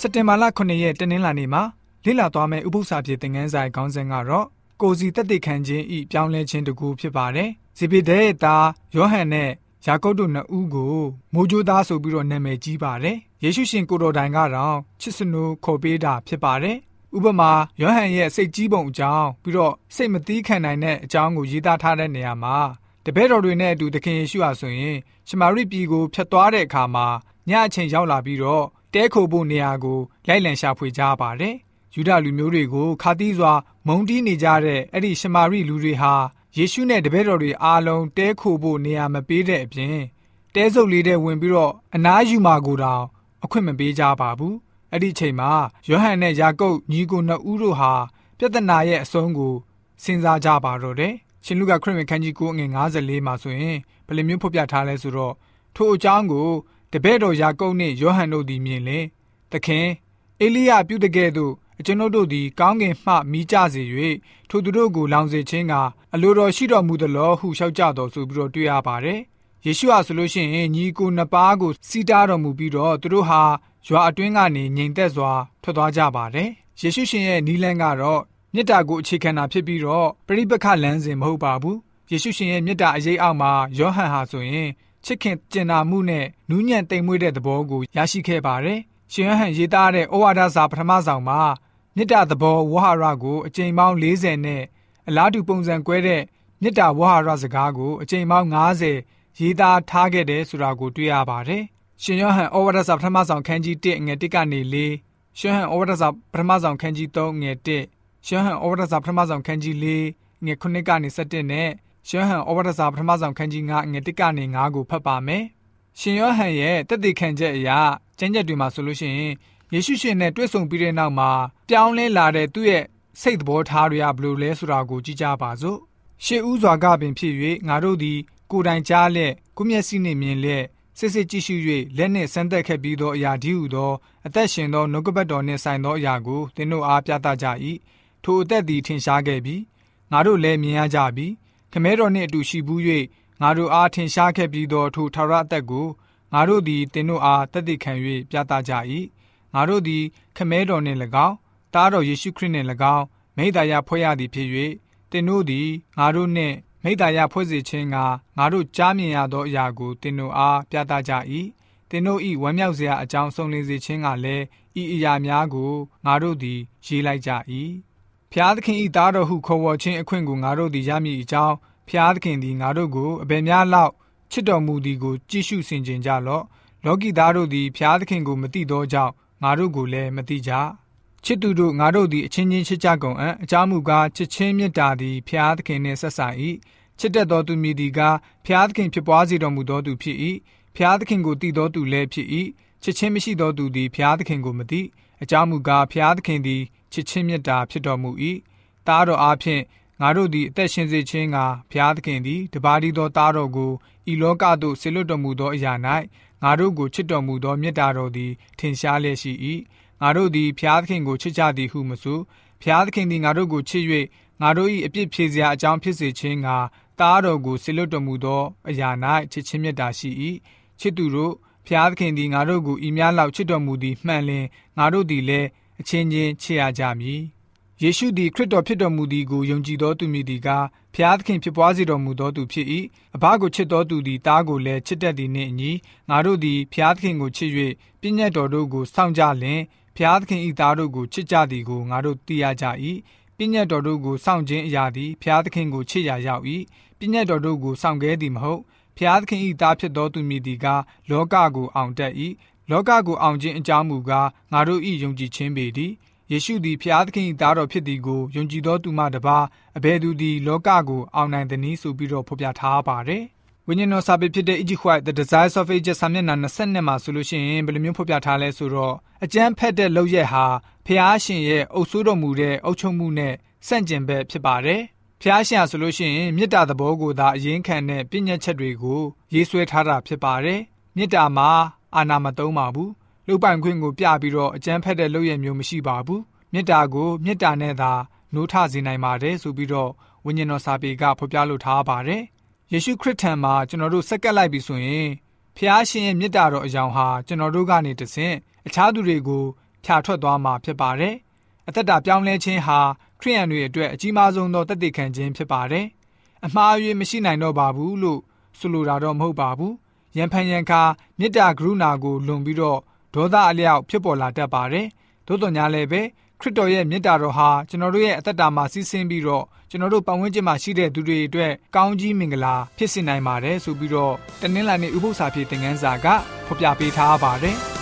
စက်တင်ဘာလ9ရက်တနင်္လာနေ့မှာလေ့လာသွားမယ့်ဥပုသ္စာပြေသင်ခန်းစာခေါင်းစဉ်ကတော့ကိုစီတက်တေခံခြင်းဤပြောင်းလဲခြင်းတကူဖြစ်ပါတယ်။ဇေဘိဒဲရဲ့သားယောဟန်နဲ့ယာကုပ်တို့နှစ်ဦးကိုမိုးကြိုးသားဆိုပြီးတော့နာမည်ကြီးပါတယ်။ယေရှုရှင်ကိုတော်တိုင်ကတော့ချစ်စနူခေါ်ပေးတာဖြစ်ပါတယ်။ဥပမာယောဟန်ရဲ့စိတ်ကြီးပုံအကြောင်းပြီးတော့စိတ်မသီးခံနိုင်တဲ့အကြောင်းကိုရေးသားထားတဲ့နေရာမှာတပည့်တော်တွေနဲ့အတူသခင်ယေရှုဟာဆိုရင်ရှမာရိပြည်ကိုဖျက်သွားတဲ့အခါမှာညအချိန်ရောက်လာပြီးတော့ တဲခိုဖို့နေရာကိုလိုက်လံရှာဖွေကြပါတယ်။ယူဒလူမျိုးတွေကိုခါတီးစွာမုံတီးနေကြတဲ့အဲ့ဒီရှမာရိလူတွေဟာယေရှုနဲ့တပည့်တော်တွေအားလုံးတဲခိုဖို့နေရာမပေးတဲ့အပြင်တဲဆုပ်လေးတဲ့ဝင်ပြီးတော့အနားယူမာကိုတောင်အခွင့်မပေးကြပါဘူး။အဲ့ဒီချိန်မှာယောဟန်နဲ့ယာကုပ်ညီကိုနှစ်ဦးတို့ဟာပြဿနာရဲ့အဆုံးကိုစဉ်းစားကြပါတော့တယ်။ရှင်လူကခရစ်ဝင်ခန်းကြီး9ငွေ54မှာဆိုရင်ဘယ်လိုမျိုးဖော်ပြထားလဲဆိုတော့ထိုအကြောင်းကို တပည့်တော်ယာကုပ်နှင့်ယောဟန်တို့သည်မြင်လင်သခင်အေလိယပြုတကဲ့သို့အကျွန်ုပ်တို့သည်ကောင်းကင်မှမိကြစေ၍ထိုသူတို့ကိုလောင်စေခြင်းကအလိုတော်ရှိတော်မူသလောဟုလျှောက်ကြတော်ဆိုပြီးတော့တွေ့ရပါတယ်။ယေရှုဟာဆိုလို့ရှိရင်ညီကိုနှစ်ပါးကိုစီတားတော်မူပြီးတော့သူတို့ဟာရွာအတွင်းကနေငြိမ်သက်စွာထွက်သွားကြပါတယ်။ယေရှုရှင်ရဲ့နီးလန်းကတော့မေတ္တာကိုအခြေခံတာဖြစ်ပြီးတော့ပရိပခလမ်းစဉ်မဟုတ်ပါဘူး။ယေရှုရှင်ရဲ့မေတ္တာအရေးအောက်မှာယောဟန်ဟာဆိုရင် ချစ်ခင်ကျင်နာမှုနဲ့နူးညံ့တိမ်မွေ့တဲ့သဘောကိုရရှိခဲ့ပါတယ်။ရှင်ဟန်ရေးသားတဲ့ဩဝါဒစာပထမဆောင်မှာမေတ္တာသဘောဝဟာရကိုအကြိမ်ပေါင်း40နဲ့အလားတူပုံစံကွဲတဲ့မေတ္တာဝဟာရစကားကိုအကြိမ်ပေါင်း90ရေးသားထားခဲ့တယ်ဆိုတာကိုတွေ့ရပါတယ်။ရှင်ယောဟန်ဩဝါဒစာပထမဆောင်ခန်းကြီး1ငွေ1ကနေ4ရှင်ဟန်ဩဝါဒစာပထမဆောင်ခန်းကြီး3ငွေ1ရှင်ဟန်ဩဝါဒစာပထမဆောင်ခန်းကြီး4ငွေ9ကနေ17နဲ့ ရှမ်းဟန်ဩဝါဒစာပထမဆောင်ခန်းကြီး9ငွေ1ကနေ9ကိုဖတ်ပါမယ်။ရှင်ယောဟန်ရဲ့တက်တည်ခံချက်အရာကျမ်းချက်တွေမှာဆိုလို့ရှိရင်ယေရှုရှင်နဲ့တွေ့ဆုံပြီးတဲ့နောက်မှာပြောင်းလဲလာတဲ့သူ့ရဲ့စိတ်သဘောထားတွေကဘယ်လိုလဲဆိုတာကိုကြည့်ကြပါစို့။ရှေးဥစွာကပင်ဖြစ်၍ငါတို့သည်ကိုယ်တိုင်ကြားလက်ကိုမျက်စိနှင့်မြင်လက်စစ်စစ်ကြည့်ရှု၍လက်နှင့်ဆန်းသက်ခဲ့ပြီးသောအရာဒီဟုသောအသက်ရှင်သောနှုတ်ကပတ်တော်နှင့်ဆိုင်သောအရာကိုသင်တို့အားပြသကြ၏။ထိုအသက်သည်ထင်ရှားခဲ့ပြီးငါတို့လည်းမြင်ရကြပြီ။ ခမဲတော်နှင့်အတူရှိဘူး၍ငါတို့အားထင်ရှားခဲ့ပြီးသောထိုထာဝရအသက်ကိုငါတို့သည်တင်တို့အားတသက်ခံ၍ပြသကြ၏ငါတို့သည်ခမဲတော်နှင့်၎င်းတားတော်ယေရှုခရစ်နှင့်၎င်းမိဒ္ဒရာဖွဲ့ရသည်ဖြစ်၍တင်တို့သည်ငါတို့နှင့်မိဒ္ဒရာဖွဲ့စေခြင်းကငါတို့ကြားမြင်ရသောအရာကိုတင်တို့အားပြသကြ၏တင်တို့ဤဝမ်းမြောက်စရာအကြောင်းဆုံးလင်းစေခြင်းကလည်းဤအရာများကိုငါတို့သည်ရေးလိုက်ကြ၏ ဖျားသခင်ဤသားတော်ဟုခေါ်ဝေါ်ခြင်းအခွင့်ကိုငါတို့သည်ရမည်အကြောင်းဖျားသခင်သည်ငါတို့ကိုအဘယ်များလောက်ချစ်တော်မူသည်ကိုကြည့်ရှုဆင်ခြင်ကြလော့လောကီသားတို့သည်ဖျားသခင်ကိုမသိသောကြောင့်ငါတို့ကိုလည်းမသိကြချစ်သူတို့ငါတို့သည်အချင်းချင်းချစ်ကြကုန်အံ့အကြောင်းမူကားချစ်ချင်းမေတ္တာသည်ဖျားသခင်နှင့်ဆက်ဆံ၏ချစ်တတ်သောသူမည်သည်ကားဖျားသခင်ဖြစ်ပွားစေတော်မူသောသူဖြစ်၏ဖျားသခင်ကိုတည်သောသူလည်းဖြစ်၏ချစ်ချင်းမရှိသောသူသည်ဖျားသခင်ကိုမသိအကြောင်းမူကားဖျားသခင်သည် ချစ်ချင်းမေတ္တာဖြစ်တော်မူ၏တားတော်အားဖြင့်ငါတို့သည်အသက်ရှင်စေခြင်းကဘုရားသခင်သည်တပါးဒီသောသားတော်ကိုဤလောကသို့ဆေလွတ်တော်မူသောအရာ၌ငါတို့ကိုချစ်တော်မူသောမေတ္တာတော်သည်ထင်ရှားလျက်ရှိ၏ငါတို့သည်ဘုရားသခင်ကိုချစ်ကြသည်ဟုမဆိုဘုရားသခင်သည်ငါတို့ကိုချစ်၍ငါတို့၏အပြစ်ဖြေစရာအကြောင်းဖြစ်စေခြင်းကသားတော်ကိုဆေလွတ်တော်မူသောအရာ၌ချစ်ခြင်းမေတ္တာရှိ၏ချစ်သူတို့ဖျားသခင်သည်ငါတို့ကိုဤများလောက်ချစ်တော်မူသည်မှန်လင်ငါတို့သည်လည်း အချင်းချင်းချစ်ရကြမည်ယေရှုသည်ခရစ်တော်ဖြစ်တော်မူသည်ကိုယုံကြည်သောသူမည်သည်ကားဖျားသခင်ဖြစ်ပွားစေတော်မူသောသူဖြစ်၏အဘကိုချစ်တော်သူသည်တားကိုလည်းချစ်တတ်သည်နှင့်အညီငါတို့သည်ဖျားသခင်ကိုချစ်၍ပြည့်ညတ်တော်တို့ကိုစောင့်ကြလင်ဖျားသခင်၏သားတို့ကိုချစ်ကြသည်ကိုငါတို့သိရကြ၏ပြည့်ညတ်တော်တို့ကိုစောင့်ခြင်းအရာသည်ဖျားသခင်ကိုချစ်ရာရောက်၏ပြည့်ညတ်တော်တို့ကိုစောင့်ခဲသည်မဟုတ်ဖျားသခင်၏သားဖြစ်သောသူမည်သည်ကားလောကကိုအောင်တတ်၏ လောကကိုအောင်ခြင်းအကြောင်းမူကားငါတို့၏ယုံကြည်ခြင်းပေသည်ယေရှုသည်ဖျားသခင်၏သားတော်ဖြစ်သည်ကိုယုံကြည်သောသူမှတပါအဘယ်သူသည်လောကကိုအောင်နိုင်သည်နည်းဆိုပြီးတော့ဖော်ပြထားပါတယ်။ဝိညာဉ်တော်စာပေဖြစ်တဲ့ Egypt White The Desires of Ages စာမျက်နှာ22မှာဆိုလို့ရှိရင်ဘယ်လိုမျိုးဖော်ပြထားလဲဆိုတော့အကျမ်းဖက်တဲ့လောက်ရက်ဟာဖျားရှင်ရဲ့အုပ်စိုးတော်မူတဲ့အုပ်ချုပ်မှုနဲ့ဆန့်ကျင်ဘက်ဖြစ်ပါတယ်။ဖျားရှင်ဆိုလို့ရှိရင်မေတ္တာသဘောကိုသာအရင်ခံတဲ့ပြည့်ညတ်ချက်တွေကိုရေးဆွဲထားတာဖြစ်ပါတယ်။မေတ္တာမှာ အာနာမသုံးပါဘူး။လှုပ်ပိုင်ခွင့်ကိုပြပြီးတော့အကြမ်းဖက်တဲ့လုပ်ရမျိုးမရှိပါဘူးမေတ္တာကိုမေတ္တာနဲ့သာနိုးထစေနိုင်ပါတယ်ဆိုပြီးတော့ဝိညာဉ်တော်စာပေကဖော်ပြလိုထားပါတယ်ယေရှုခရစ်ထံမှာကျွန်တော်တို့စက္ကပ်လိုက်ပြီဆိုရင်ဖျားရှင်ရဲ့မေတ္တာတော်အကြောင်းဟာကျွန်တော်တို့ကနေတဆင့်အခြားသူတွေကိုဖြာထွက်သွားမှာဖြစ်ပါတယ်။အသက်တာပြောင်းလဲခြင်းဟာခရိယန်တွေအတွက်အကြီးမားဆုံးသောတသက်ခံခြင်းဖြစ်ပါတယ်။အမှားအယွင်းမရှိနိုင်တော့ပါဘူးလို့ဆိုလိုတာတော့မဟုတ်ပါဘူး။ ရန်ဖန်ရန်ခါမေတ္တာကရုဏာကိုလွန်ပြီးတော့ဒေါသအလျောက်ဖြစ်ပေါ်လာတတ်ပါတယ်။သို့တော်ညာလည်းပဲခရစ်တော်ရဲ့မေတ္တာတော်ဟာကျွန်တော်တို့ရဲ့အသက်တာမှာစီးဆင်းပြီးတော့ကျွန်တော်တို့ပတ်ဝန်းကျင်မှာရှိတဲ့သူတွေအတွက်ကောင်းကြီးမင်္ဂလာဖြစ်စေနိုင်ပါတယ်ဆိုပြီးတော့တနင်္လာနေ့ဥပုသ္စာပြေသင်ခန်းစာကဖော်ပြပေးထားပါတယ်။